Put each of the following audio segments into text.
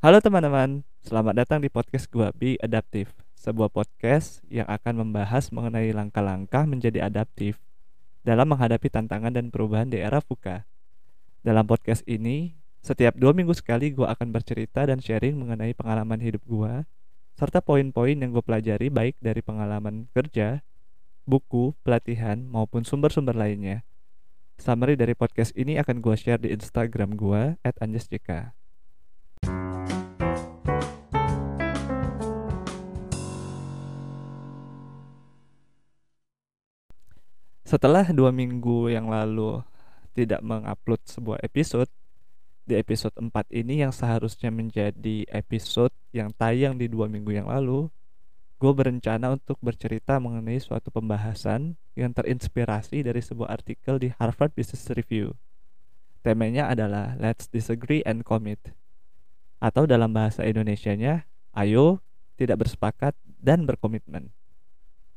Halo teman-teman, selamat datang di podcast gua Be Adaptive, sebuah podcast yang akan membahas mengenai langkah-langkah menjadi adaptif dalam menghadapi tantangan dan perubahan di era VUCA. Dalam podcast ini, setiap dua minggu sekali gua akan bercerita dan sharing mengenai pengalaman hidup gua, serta poin-poin yang gue pelajari baik dari pengalaman kerja, buku, pelatihan, maupun sumber-sumber lainnya. Summary dari podcast ini akan gue share di Instagram gue @anjesjk. Setelah dua minggu yang lalu tidak mengupload sebuah episode, di episode 4 ini yang seharusnya menjadi episode yang tayang di dua minggu yang lalu, gue berencana untuk bercerita mengenai suatu pembahasan yang terinspirasi dari sebuah artikel di Harvard Business Review. Temanya adalah Let's Disagree and Commit. Atau dalam bahasa Indonesianya, ayo tidak bersepakat dan berkomitmen.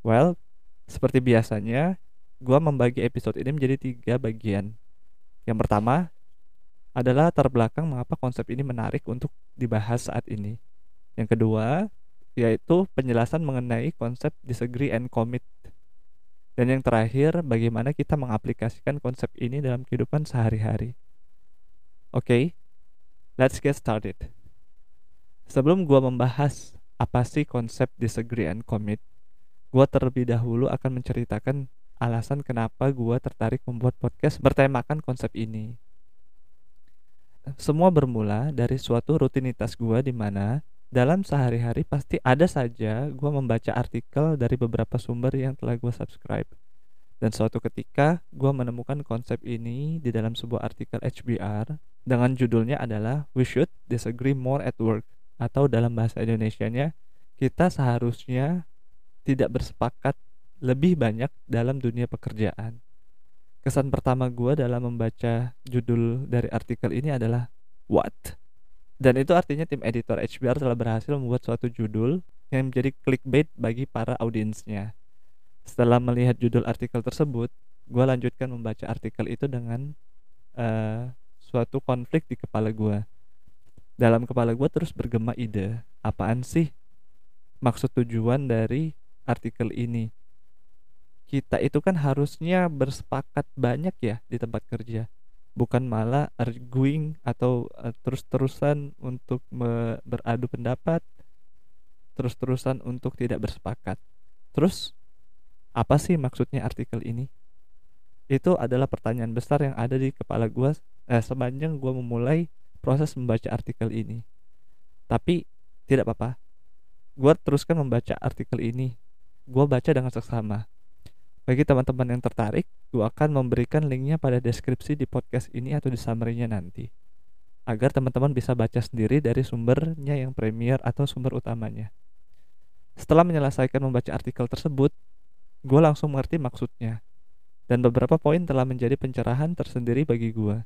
Well, seperti biasanya, gue membagi episode ini menjadi tiga bagian. Yang pertama adalah terbelakang mengapa konsep ini menarik untuk dibahas saat ini. Yang kedua, yaitu penjelasan mengenai konsep disagree and commit. Dan yang terakhir, bagaimana kita mengaplikasikan konsep ini dalam kehidupan sehari-hari. Oke, okay, let's get started. Sebelum gua membahas apa sih konsep disagree and commit, gua terlebih dahulu akan menceritakan alasan kenapa gue tertarik membuat podcast bertemakan konsep ini. Semua bermula dari suatu rutinitas gue di mana dalam sehari-hari pasti ada saja gue membaca artikel dari beberapa sumber yang telah gue subscribe. Dan suatu ketika gue menemukan konsep ini di dalam sebuah artikel HBR dengan judulnya adalah We Should Disagree More at Work atau dalam bahasa Indonesianya kita seharusnya tidak bersepakat lebih banyak dalam dunia pekerjaan. Kesan pertama gue dalam membaca judul dari artikel ini adalah What? Dan itu artinya tim editor HBR telah berhasil membuat suatu judul yang menjadi clickbait bagi para audiensnya. Setelah melihat judul artikel tersebut, gue lanjutkan membaca artikel itu dengan uh, suatu konflik di kepala gue. Dalam kepala gue terus bergema ide, apaan sih maksud tujuan dari artikel ini? Kita itu kan harusnya bersepakat banyak ya di tempat kerja. Bukan malah arguing atau uh, terus-terusan untuk beradu pendapat terus-terusan untuk tidak bersepakat. Terus apa sih maksudnya artikel ini? Itu adalah pertanyaan besar yang ada di kepala gue eh, sepanjang gue memulai proses membaca artikel ini. Tapi tidak apa-apa. Gue teruskan membaca artikel ini. Gue baca dengan seksama bagi teman-teman yang tertarik, gue akan memberikan linknya pada deskripsi di podcast ini atau di summary-nya nanti. Agar teman-teman bisa baca sendiri dari sumbernya yang premier atau sumber utamanya. Setelah menyelesaikan membaca artikel tersebut, gue langsung mengerti maksudnya. Dan beberapa poin telah menjadi pencerahan tersendiri bagi gue.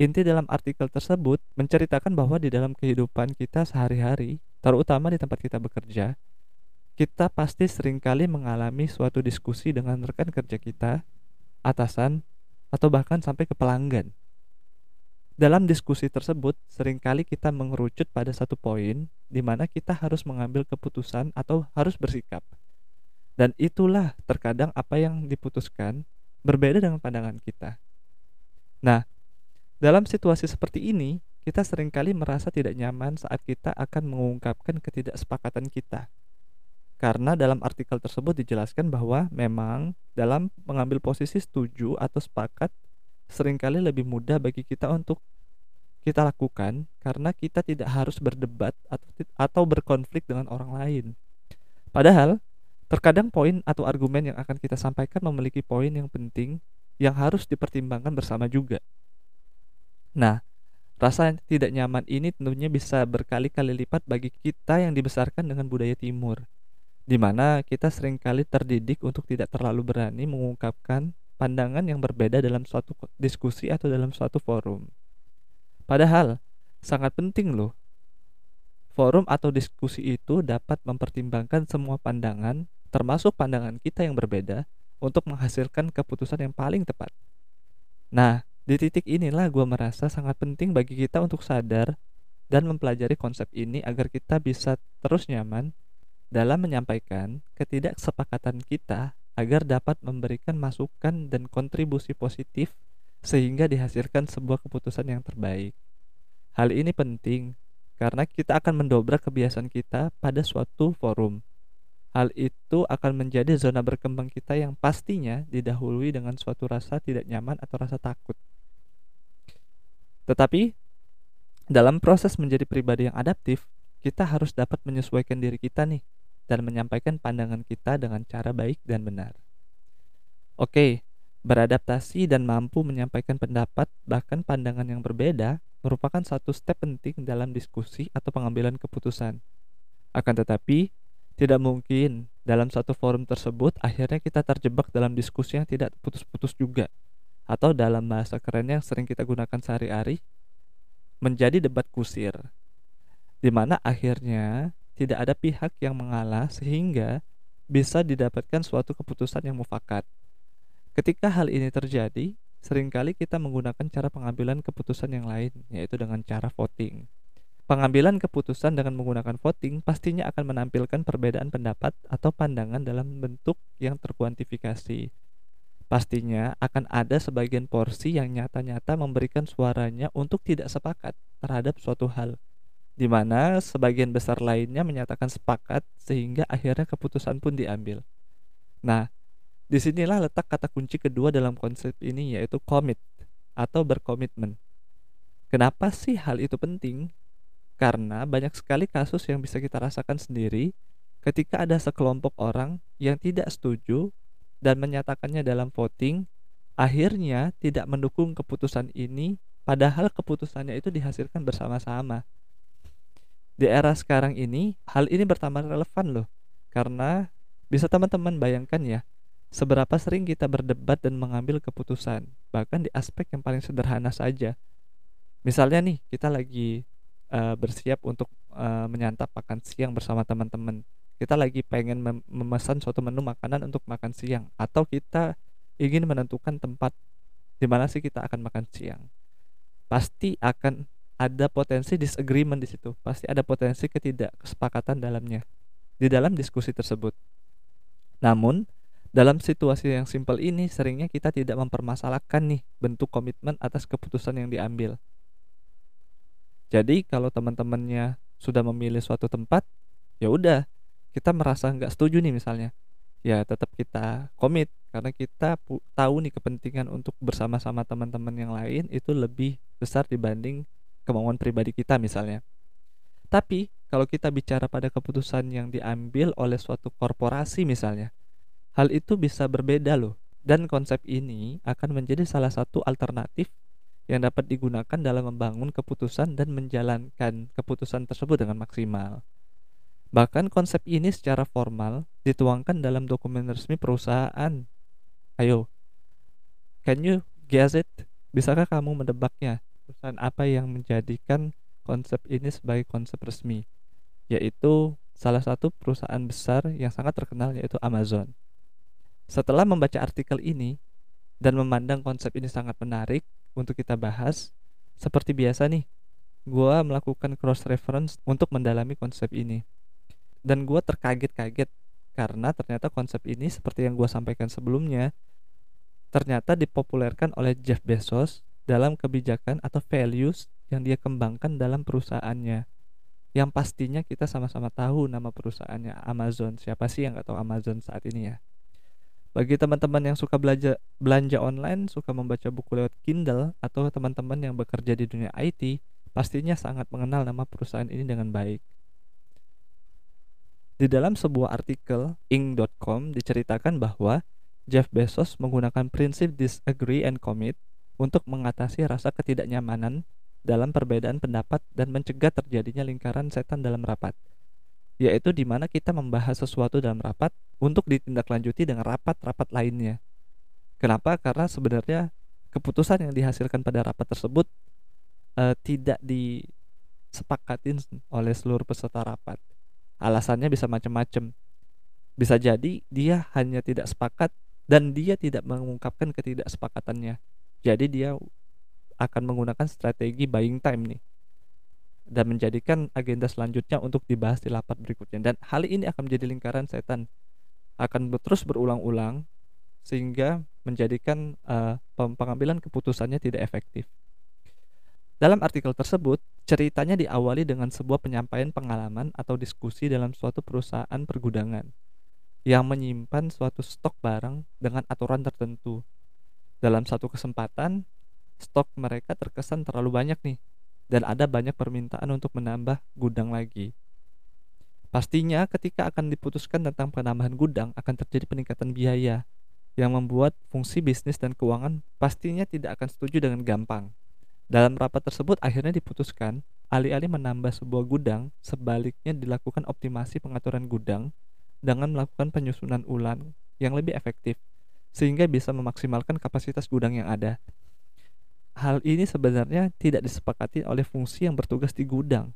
Inti dalam artikel tersebut menceritakan bahwa di dalam kehidupan kita sehari-hari, terutama di tempat kita bekerja, kita pasti sering kali mengalami suatu diskusi dengan rekan kerja kita, atasan, atau bahkan sampai ke pelanggan. Dalam diskusi tersebut, sering kali kita mengerucut pada satu poin di mana kita harus mengambil keputusan atau harus bersikap. Dan itulah terkadang apa yang diputuskan berbeda dengan pandangan kita. Nah, dalam situasi seperti ini, kita sering kali merasa tidak nyaman saat kita akan mengungkapkan ketidaksepakatan kita karena dalam artikel tersebut dijelaskan bahwa memang dalam mengambil posisi setuju atau sepakat sering kali lebih mudah bagi kita untuk kita lakukan karena kita tidak harus berdebat atau atau berkonflik dengan orang lain. Padahal terkadang poin atau argumen yang akan kita sampaikan memiliki poin yang penting yang harus dipertimbangkan bersama juga. Nah, rasa tidak nyaman ini tentunya bisa berkali-kali lipat bagi kita yang dibesarkan dengan budaya timur di mana kita sering kali terdidik untuk tidak terlalu berani mengungkapkan pandangan yang berbeda dalam suatu diskusi atau dalam suatu forum. Padahal, sangat penting loh. Forum atau diskusi itu dapat mempertimbangkan semua pandangan, termasuk pandangan kita yang berbeda, untuk menghasilkan keputusan yang paling tepat. Nah, di titik inilah gue merasa sangat penting bagi kita untuk sadar dan mempelajari konsep ini agar kita bisa terus nyaman dalam menyampaikan ketidaksepakatan kita agar dapat memberikan masukan dan kontribusi positif sehingga dihasilkan sebuah keputusan yang terbaik. Hal ini penting karena kita akan mendobrak kebiasaan kita pada suatu forum. Hal itu akan menjadi zona berkembang kita yang pastinya didahului dengan suatu rasa tidak nyaman atau rasa takut. Tetapi dalam proses menjadi pribadi yang adaptif, kita harus dapat menyesuaikan diri kita nih dan menyampaikan pandangan kita dengan cara baik dan benar. Oke, beradaptasi dan mampu menyampaikan pendapat bahkan pandangan yang berbeda merupakan satu step penting dalam diskusi atau pengambilan keputusan. Akan tetapi, tidak mungkin dalam satu forum tersebut akhirnya kita terjebak dalam diskusi yang tidak putus-putus juga atau dalam bahasa keren yang sering kita gunakan sehari-hari menjadi debat kusir di mana akhirnya tidak ada pihak yang mengalah sehingga bisa didapatkan suatu keputusan yang mufakat. Ketika hal ini terjadi, sering kali kita menggunakan cara pengambilan keputusan yang lain, yaitu dengan cara voting. Pengambilan keputusan dengan menggunakan voting pastinya akan menampilkan perbedaan pendapat atau pandangan dalam bentuk yang terkuantifikasi. Pastinya akan ada sebagian porsi yang nyata-nyata memberikan suaranya untuk tidak sepakat terhadap suatu hal di mana sebagian besar lainnya menyatakan sepakat sehingga akhirnya keputusan pun diambil. Nah, di sinilah letak kata kunci kedua dalam konsep ini yaitu commit atau berkomitmen. Kenapa sih hal itu penting? Karena banyak sekali kasus yang bisa kita rasakan sendiri ketika ada sekelompok orang yang tidak setuju dan menyatakannya dalam voting, akhirnya tidak mendukung keputusan ini, padahal keputusannya itu dihasilkan bersama-sama di era sekarang ini hal ini bertambah relevan loh. Karena bisa teman-teman bayangkan ya seberapa sering kita berdebat dan mengambil keputusan bahkan di aspek yang paling sederhana saja. Misalnya nih kita lagi uh, bersiap untuk uh, menyantap makan siang bersama teman-teman. Kita lagi pengen mem memesan suatu menu makanan untuk makan siang atau kita ingin menentukan tempat di mana sih kita akan makan siang. Pasti akan ada potensi disagreement di situ. Pasti ada potensi ketidaksepakatan dalamnya di dalam diskusi tersebut. Namun dalam situasi yang simpel ini seringnya kita tidak mempermasalahkan nih bentuk komitmen atas keputusan yang diambil. Jadi kalau teman-temannya sudah memilih suatu tempat ya udah kita merasa nggak setuju nih misalnya. Ya tetap kita komit karena kita tahu nih kepentingan untuk bersama-sama teman-teman yang lain itu lebih besar dibanding kemauan pribadi kita misalnya. Tapi kalau kita bicara pada keputusan yang diambil oleh suatu korporasi misalnya, hal itu bisa berbeda loh. Dan konsep ini akan menjadi salah satu alternatif yang dapat digunakan dalam membangun keputusan dan menjalankan keputusan tersebut dengan maksimal. Bahkan konsep ini secara formal dituangkan dalam dokumen resmi perusahaan. Ayo, can you guess it? Bisakah kamu mendebaknya? Perusahaan apa yang menjadikan konsep ini sebagai konsep resmi yaitu salah satu perusahaan besar yang sangat terkenal yaitu Amazon. Setelah membaca artikel ini dan memandang konsep ini sangat menarik untuk kita bahas, seperti biasa nih, gue melakukan cross reference untuk mendalami konsep ini. Dan gue terkaget-kaget karena ternyata konsep ini seperti yang gue sampaikan sebelumnya, ternyata dipopulerkan oleh Jeff Bezos dalam kebijakan atau values yang dia kembangkan dalam perusahaannya. Yang pastinya kita sama-sama tahu nama perusahaannya Amazon. Siapa sih yang gak tahu Amazon saat ini ya? Bagi teman-teman yang suka belanja belanja online suka membaca buku lewat Kindle atau teman-teman yang bekerja di dunia IT pastinya sangat mengenal nama perusahaan ini dengan baik. Di dalam sebuah artikel ing.com diceritakan bahwa Jeff Bezos menggunakan prinsip disagree and commit untuk mengatasi rasa ketidaknyamanan dalam perbedaan pendapat dan mencegah terjadinya lingkaran setan dalam rapat yaitu di mana kita membahas sesuatu dalam rapat untuk ditindaklanjuti dengan rapat-rapat lainnya. Kenapa? Karena sebenarnya keputusan yang dihasilkan pada rapat tersebut uh, tidak disepakatin oleh seluruh peserta rapat. Alasannya bisa macam-macam. Bisa jadi dia hanya tidak sepakat dan dia tidak mengungkapkan ketidaksepakatannya jadi dia akan menggunakan strategi buying time nih dan menjadikan agenda selanjutnya untuk dibahas di lapat berikutnya dan hal ini akan menjadi lingkaran setan akan terus berulang-ulang sehingga menjadikan uh, pengambilan keputusannya tidak efektif. Dalam artikel tersebut, ceritanya diawali dengan sebuah penyampaian pengalaman atau diskusi dalam suatu perusahaan pergudangan yang menyimpan suatu stok barang dengan aturan tertentu. Dalam satu kesempatan, stok mereka terkesan terlalu banyak nih dan ada banyak permintaan untuk menambah gudang lagi. Pastinya ketika akan diputuskan tentang penambahan gudang akan terjadi peningkatan biaya yang membuat fungsi bisnis dan keuangan pastinya tidak akan setuju dengan gampang. Dalam rapat tersebut akhirnya diputuskan alih-alih menambah sebuah gudang, sebaliknya dilakukan optimasi pengaturan gudang dengan melakukan penyusunan ulang yang lebih efektif sehingga bisa memaksimalkan kapasitas gudang yang ada. Hal ini sebenarnya tidak disepakati oleh fungsi yang bertugas di gudang.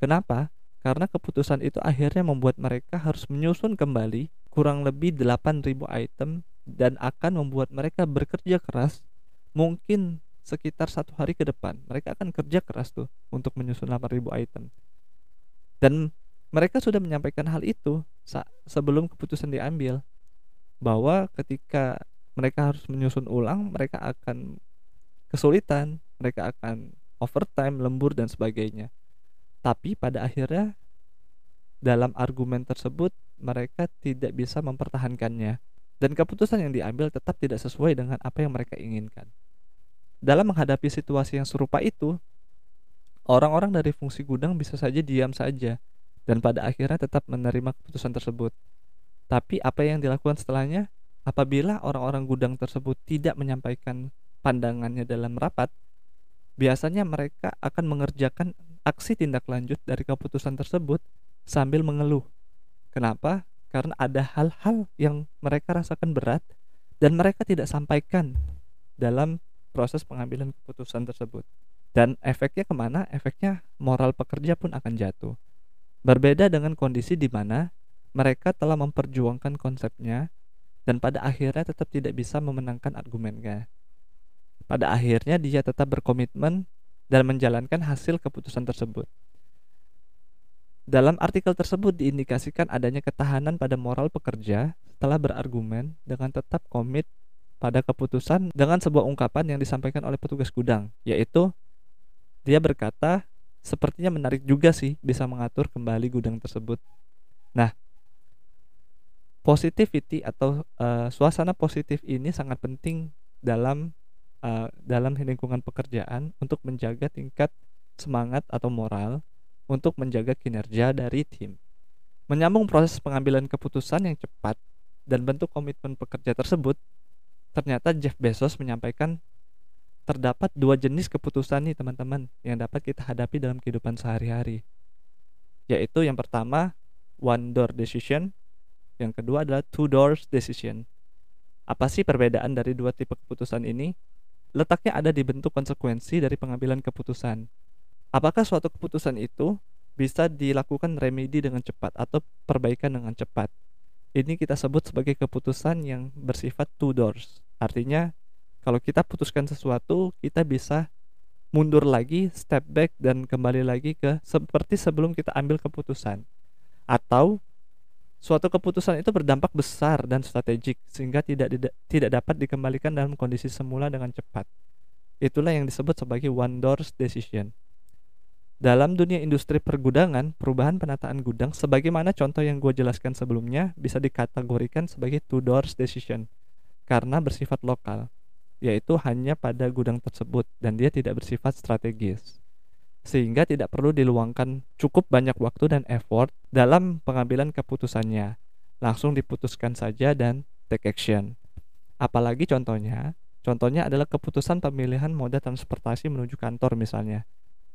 Kenapa? Karena keputusan itu akhirnya membuat mereka harus menyusun kembali kurang lebih 8000 item dan akan membuat mereka bekerja keras mungkin sekitar satu hari ke depan mereka akan kerja keras tuh untuk menyusun 8000 item dan mereka sudah menyampaikan hal itu sebelum keputusan diambil bahwa ketika mereka harus menyusun ulang mereka akan kesulitan, mereka akan overtime, lembur dan sebagainya. Tapi pada akhirnya dalam argumen tersebut mereka tidak bisa mempertahankannya dan keputusan yang diambil tetap tidak sesuai dengan apa yang mereka inginkan. Dalam menghadapi situasi yang serupa itu, orang-orang dari fungsi gudang bisa saja diam saja dan pada akhirnya tetap menerima keputusan tersebut. Tapi apa yang dilakukan setelahnya? Apabila orang-orang gudang tersebut tidak menyampaikan pandangannya dalam rapat, biasanya mereka akan mengerjakan aksi tindak lanjut dari keputusan tersebut sambil mengeluh. Kenapa? Karena ada hal-hal yang mereka rasakan berat dan mereka tidak sampaikan dalam proses pengambilan keputusan tersebut. Dan efeknya ke mana? Efeknya moral pekerja pun akan jatuh. Berbeda dengan kondisi di mana mereka telah memperjuangkan konsepnya dan pada akhirnya tetap tidak bisa memenangkan argumennya. Pada akhirnya dia tetap berkomitmen dan menjalankan hasil keputusan tersebut. Dalam artikel tersebut diindikasikan adanya ketahanan pada moral pekerja setelah berargumen dengan tetap komit pada keputusan dengan sebuah ungkapan yang disampaikan oleh petugas gudang, yaitu dia berkata, sepertinya menarik juga sih bisa mengatur kembali gudang tersebut. Nah, positivity atau uh, suasana positif ini sangat penting dalam uh, dalam lingkungan pekerjaan untuk menjaga tingkat semangat atau moral untuk menjaga kinerja dari tim. Menyambung proses pengambilan keputusan yang cepat dan bentuk komitmen pekerja tersebut, ternyata Jeff Bezos menyampaikan terdapat dua jenis keputusan nih teman-teman yang dapat kita hadapi dalam kehidupan sehari-hari. Yaitu yang pertama one door decision, yang kedua adalah two doors decision. Apa sih perbedaan dari dua tipe keputusan ini? letaknya ada di bentuk konsekuensi dari pengambilan keputusan. Apakah suatu keputusan itu bisa dilakukan remedi dengan cepat atau perbaikan dengan cepat? Ini kita sebut sebagai keputusan yang bersifat two doors. Artinya, kalau kita putuskan sesuatu, kita bisa mundur lagi, step back dan kembali lagi ke seperti sebelum kita ambil keputusan. Atau Suatu keputusan itu berdampak besar dan strategik sehingga tidak tidak dapat dikembalikan dalam kondisi semula dengan cepat. Itulah yang disebut sebagai one doors decision. Dalam dunia industri pergudangan, perubahan penataan gudang sebagaimana contoh yang gue jelaskan sebelumnya bisa dikategorikan sebagai two doors decision karena bersifat lokal, yaitu hanya pada gudang tersebut dan dia tidak bersifat strategis sehingga tidak perlu diluangkan cukup banyak waktu dan effort dalam pengambilan keputusannya. Langsung diputuskan saja dan take action. Apalagi contohnya, contohnya adalah keputusan pemilihan moda transportasi menuju kantor misalnya.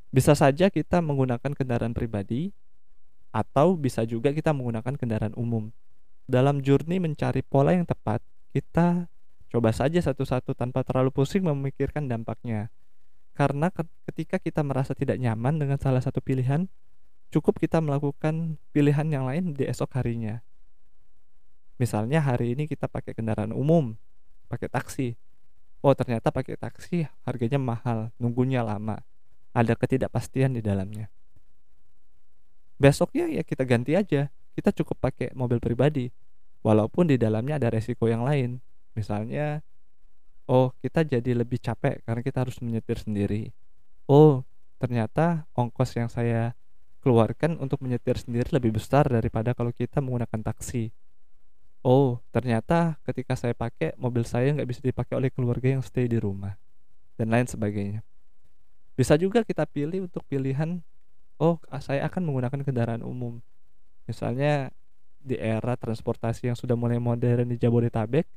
Bisa saja kita menggunakan kendaraan pribadi atau bisa juga kita menggunakan kendaraan umum. Dalam journey mencari pola yang tepat, kita coba saja satu-satu tanpa terlalu pusing memikirkan dampaknya karena ketika kita merasa tidak nyaman dengan salah satu pilihan, cukup kita melakukan pilihan yang lain di esok harinya. Misalnya hari ini kita pakai kendaraan umum, pakai taksi. Oh ternyata pakai taksi harganya mahal, nunggunya lama. Ada ketidakpastian di dalamnya. besoknya ya kita ganti aja kita cukup pakai mobil pribadi walaupun di dalamnya ada resiko yang lain misalnya oh kita jadi lebih capek karena kita harus menyetir sendiri. Oh ternyata ongkos yang saya keluarkan untuk menyetir sendiri lebih besar daripada kalau kita menggunakan taksi. Oh ternyata ketika saya pakai mobil saya nggak bisa dipakai oleh keluarga yang stay di rumah dan lain sebagainya. Bisa juga kita pilih untuk pilihan oh saya akan menggunakan kendaraan umum. Misalnya di era transportasi yang sudah mulai modern di Jabodetabek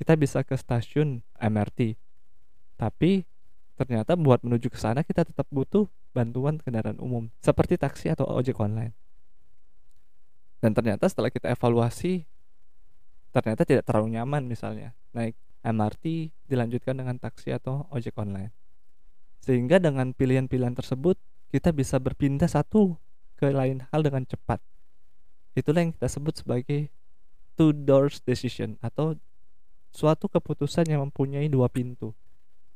kita bisa ke stasiun MRT tapi ternyata buat menuju ke sana kita tetap butuh bantuan kendaraan umum seperti taksi atau ojek online. Dan ternyata setelah kita evaluasi ternyata tidak terlalu nyaman misalnya naik MRT dilanjutkan dengan taksi atau ojek online. Sehingga dengan pilihan-pilihan tersebut kita bisa berpindah satu ke lain hal dengan cepat. Itulah yang kita sebut sebagai two doors decision atau suatu keputusan yang mempunyai dua pintu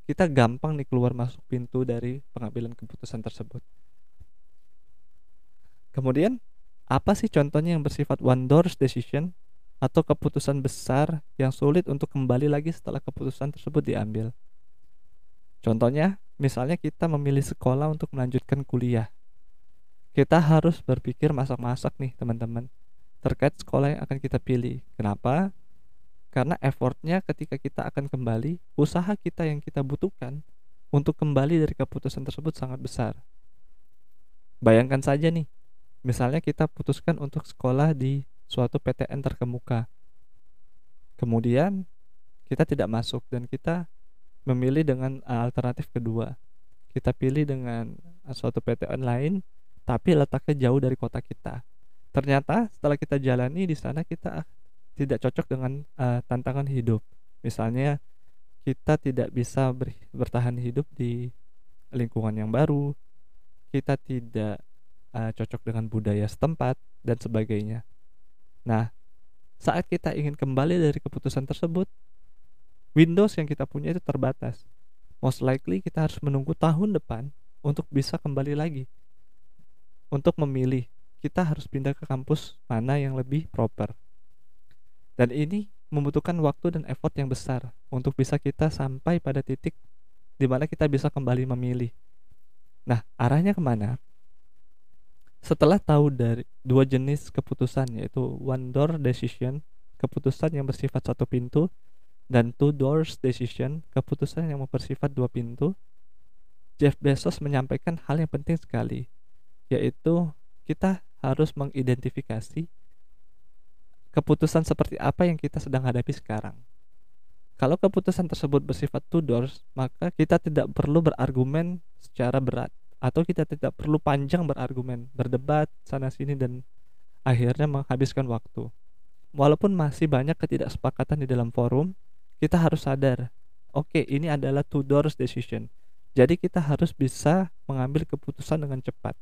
kita gampang nih keluar masuk pintu dari pengambilan keputusan tersebut kemudian apa sih contohnya yang bersifat one doors decision atau keputusan besar yang sulit untuk kembali lagi setelah keputusan tersebut diambil. Contohnya, misalnya kita memilih sekolah untuk melanjutkan kuliah. Kita harus berpikir masak-masak nih teman-teman terkait sekolah yang akan kita pilih. Kenapa? Karena effortnya ketika kita akan kembali, usaha kita yang kita butuhkan untuk kembali dari keputusan tersebut sangat besar. Bayangkan saja nih, misalnya kita putuskan untuk sekolah di suatu PTN terkemuka. Kemudian kita tidak masuk dan kita memilih dengan alternatif kedua. Kita pilih dengan suatu PTN lain tapi letaknya jauh dari kota kita. Ternyata setelah kita jalani di sana kita tidak cocok dengan uh, tantangan hidup. Misalnya kita tidak bisa ber, bertahan hidup di lingkungan yang baru, kita tidak uh, cocok dengan budaya setempat dan sebagainya. Nah, saat kita ingin kembali dari keputusan tersebut, Windows yang kita punya itu terbatas. Most likely kita harus menunggu tahun depan untuk bisa kembali lagi. Untuk memilih, kita harus pindah ke kampus mana yang lebih proper. Dan ini membutuhkan waktu dan effort yang besar untuk bisa kita sampai pada titik di mana kita bisa kembali memilih. Nah, arahnya ke mana? Setelah tahu dari dua jenis keputusan yaitu one door decision, keputusan yang bersifat satu pintu dan two doors decision, keputusan yang bersifat dua pintu, Jeff Bezos menyampaikan hal yang penting sekali, yaitu kita harus mengidentifikasi keputusan seperti apa yang kita sedang hadapi sekarang. Kalau keputusan tersebut bersifat two maka kita tidak perlu berargumen secara berat atau kita tidak perlu panjang berargumen, berdebat sana sini dan akhirnya menghabiskan waktu. Walaupun masih banyak ketidaksepakatan di dalam forum, kita harus sadar, oke, okay, ini adalah two doors decision. Jadi kita harus bisa mengambil keputusan dengan cepat.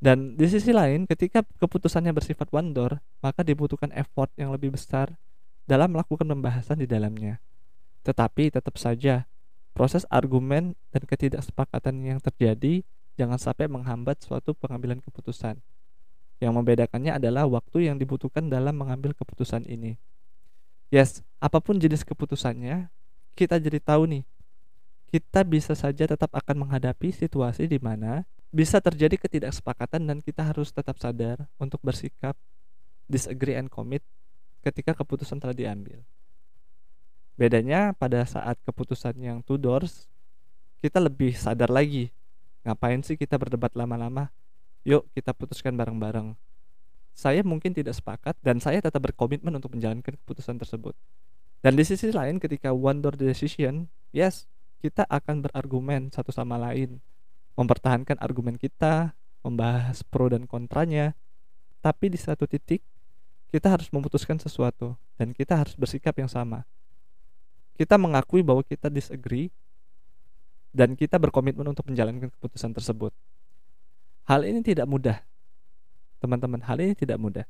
Dan di sisi lain, ketika keputusannya bersifat one door, maka dibutuhkan effort yang lebih besar dalam melakukan pembahasan di dalamnya. Tetapi tetap saja proses argumen dan ketidaksepakatan yang terjadi jangan sampai menghambat suatu pengambilan keputusan. Yang membedakannya adalah waktu yang dibutuhkan dalam mengambil keputusan ini. Yes, apa pun jenis keputusannya, kita jadi tahu nih, kita bisa saja tetap akan menghadapi situasi di mana bisa terjadi ketidaksepakatan dan kita harus tetap sadar untuk bersikap disagree and commit ketika keputusan telah diambil. Bedanya pada saat keputusan yang two doors, kita lebih sadar lagi. Ngapain sih kita berdebat lama-lama? Yuk kita putuskan bareng-bareng. Saya mungkin tidak sepakat dan saya tetap berkomitmen untuk menjalankan keputusan tersebut. Dan di sisi lain ketika one door decision, yes, kita akan berargumen satu sama lain, mempertahankan argumen kita, membahas pro dan kontranya. Tapi di satu titik kita harus memutuskan sesuatu dan kita harus bersikap yang sama kita mengakui bahwa kita disagree dan kita berkomitmen untuk menjalankan keputusan tersebut. Hal ini tidak mudah. Teman-teman, hal ini tidak mudah.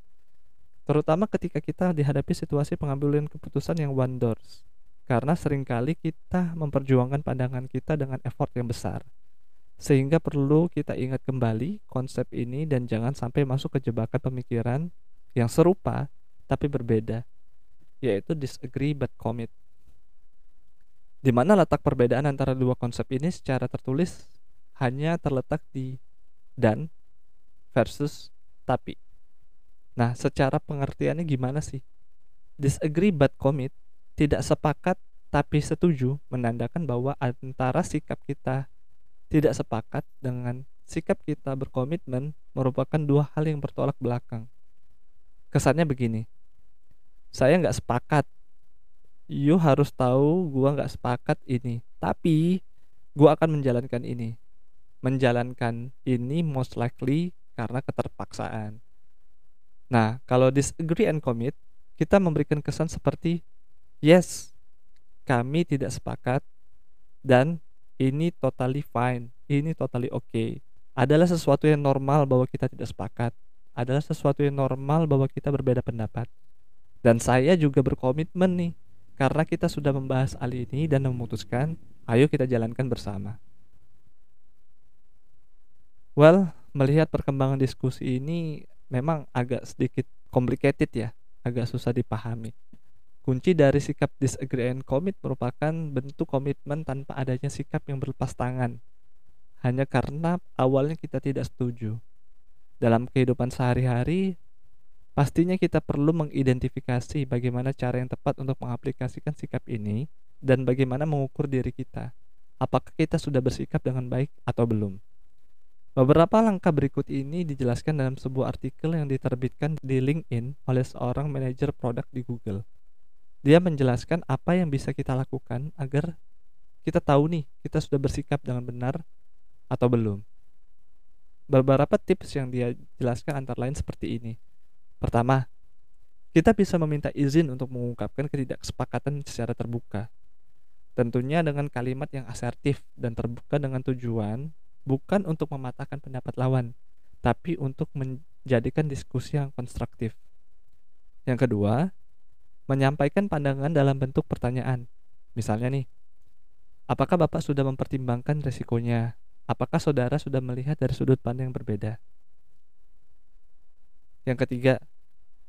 Terutama ketika kita dihadapi situasi pengambilan keputusan yang one doors. Karena sering kali kita memperjuangkan pandangan kita dengan effort yang besar. Sehingga perlu kita ingat kembali konsep ini dan jangan sampai masuk ke jebakan pemikiran yang serupa tapi berbeda, yaitu disagree but commit. Di mana letak perbedaan antara dua konsep ini secara tertulis hanya terletak di dan versus tapi. Nah, secara pengertiannya gimana sih? Disagree but commit tidak sepakat tapi setuju menandakan bahwa antara sikap kita tidak sepakat dengan sikap kita berkomitmen merupakan dua hal yang bertolak belakang. Kesannya begini, saya nggak sepakat. You harus tahu gua nggak sepakat ini, tapi gua akan menjalankan ini. Menjalankan ini most likely karena keterpaksaan. Nah, kalau disagree and commit, kita memberikan kesan seperti yes, kami tidak sepakat dan ini totally fine, ini totally oke. Okay. Adalah sesuatu yang normal bahwa kita tidak sepakat. Adalah sesuatu yang normal bahwa kita berbeda pendapat. Dan saya juga berkomitmen nih, karena kita sudah membahas hal ini dan memutuskan, ayo kita jalankan bersama. Well, melihat perkembangan diskusi ini memang agak sedikit complicated ya, agak susah dipahami. Kunci dari sikap disagree and commit merupakan bentuk komitmen tanpa adanya sikap yang berlepas tangan. Hanya karena awalnya kita tidak setuju. Dalam kehidupan sehari-hari, pastinya kita perlu mengidentifikasi bagaimana cara yang tepat untuk mengaplikasikan sikap ini dan bagaimana mengukur diri kita. Apakah kita sudah bersikap dengan baik atau belum? Beberapa langkah berikut ini dijelaskan dalam sebuah artikel yang diterbitkan di LinkedIn oleh seorang manajer produk di Google. Dia menjelaskan apa yang bisa kita lakukan agar kita tahu nih kita sudah bersikap dengan benar atau belum. Beberapa tips yang dia jelaskan antara lain seperti ini. Pertama, kita bisa meminta izin untuk mengungkapkan ketidaksepakatan secara terbuka. Tentunya dengan kalimat yang asertif dan terbuka dengan tujuan bukan untuk mematahkan pendapat lawan, tapi untuk menjadikan diskusi yang konstruktif. Yang kedua, menyampaikan pandangan dalam bentuk pertanyaan. Misalnya nih, apakah Bapak sudah mempertimbangkan resikonya? Apakah saudara sudah melihat dari sudut pandang yang berbeda? Yang ketiga,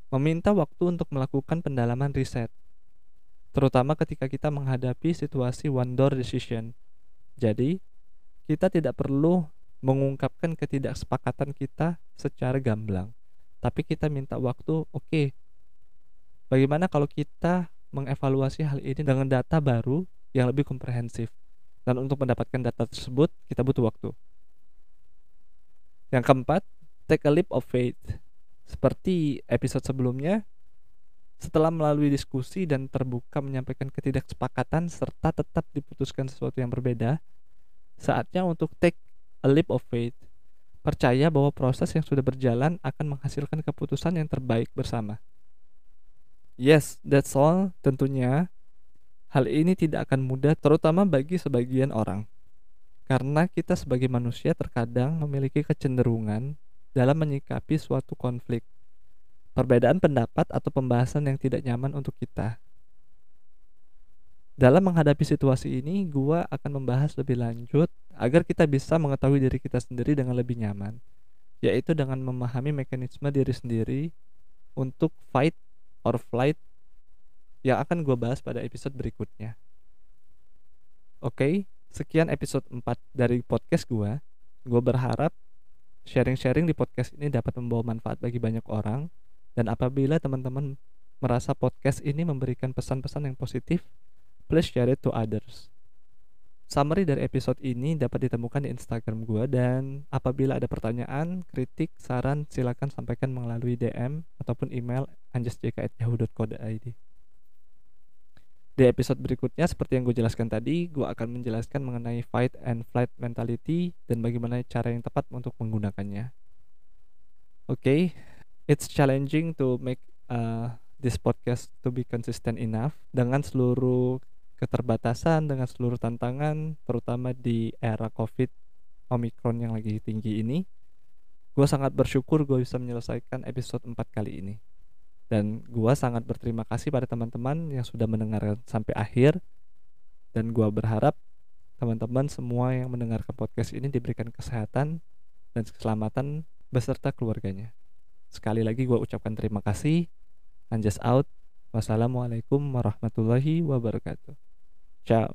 meminta waktu untuk melakukan pendalaman riset, terutama ketika kita menghadapi situasi one door decision. Jadi, kita tidak perlu mengungkapkan ketidaksepakatan kita secara gamblang, tapi kita minta waktu, oke, okay, Bagaimana kalau kita mengevaluasi hal ini dengan data baru yang lebih komprehensif? Dan untuk mendapatkan data tersebut, kita butuh waktu. Yang keempat, take a leap of faith. Seperti episode sebelumnya, setelah melalui diskusi dan terbuka menyampaikan ketidaksepakatan serta tetap diputuskan sesuatu yang berbeda, saatnya untuk take a leap of faith. Percaya bahwa proses yang sudah berjalan akan menghasilkan keputusan yang terbaik bersama. Yes, that's all. Tentunya hal ini tidak akan mudah terutama bagi sebagian orang. Karena kita sebagai manusia terkadang memiliki kecenderungan dalam menyikapi suatu konflik, perbedaan pendapat atau pembahasan yang tidak nyaman untuk kita. Dalam menghadapi situasi ini, gua akan membahas lebih lanjut agar kita bisa mengetahui diri kita sendiri dengan lebih nyaman, yaitu dengan memahami mekanisme diri sendiri untuk fight or flight yang akan gue bahas pada episode berikutnya. Oke, okay, sekian episode 4 dari podcast gue. Gue berharap sharing-sharing di podcast ini dapat membawa manfaat bagi banyak orang. Dan apabila teman-teman merasa podcast ini memberikan pesan-pesan yang positif, please share it to others. Summary dari episode ini dapat ditemukan di Instagram gue dan apabila ada pertanyaan, kritik, saran, silakan sampaikan melalui DM ataupun email anjasjk@yahoo.co.id. Di episode berikutnya seperti yang gue jelaskan tadi, gue akan menjelaskan mengenai fight and flight mentality dan bagaimana cara yang tepat untuk menggunakannya. Oke, okay, it's challenging to make uh, this podcast to be consistent enough dengan seluruh keterbatasan dengan seluruh tantangan terutama di era covid omikron yang lagi tinggi ini gue sangat bersyukur gue bisa menyelesaikan episode 4 kali ini dan gue sangat berterima kasih pada teman-teman yang sudah mendengarkan sampai akhir dan gue berharap teman-teman semua yang mendengarkan podcast ini diberikan kesehatan dan keselamatan beserta keluarganya. Sekali lagi gue ucapkan terima kasih. Anjas out. Wassalamualaikum warahmatullahi wabarakatuh. Tchau.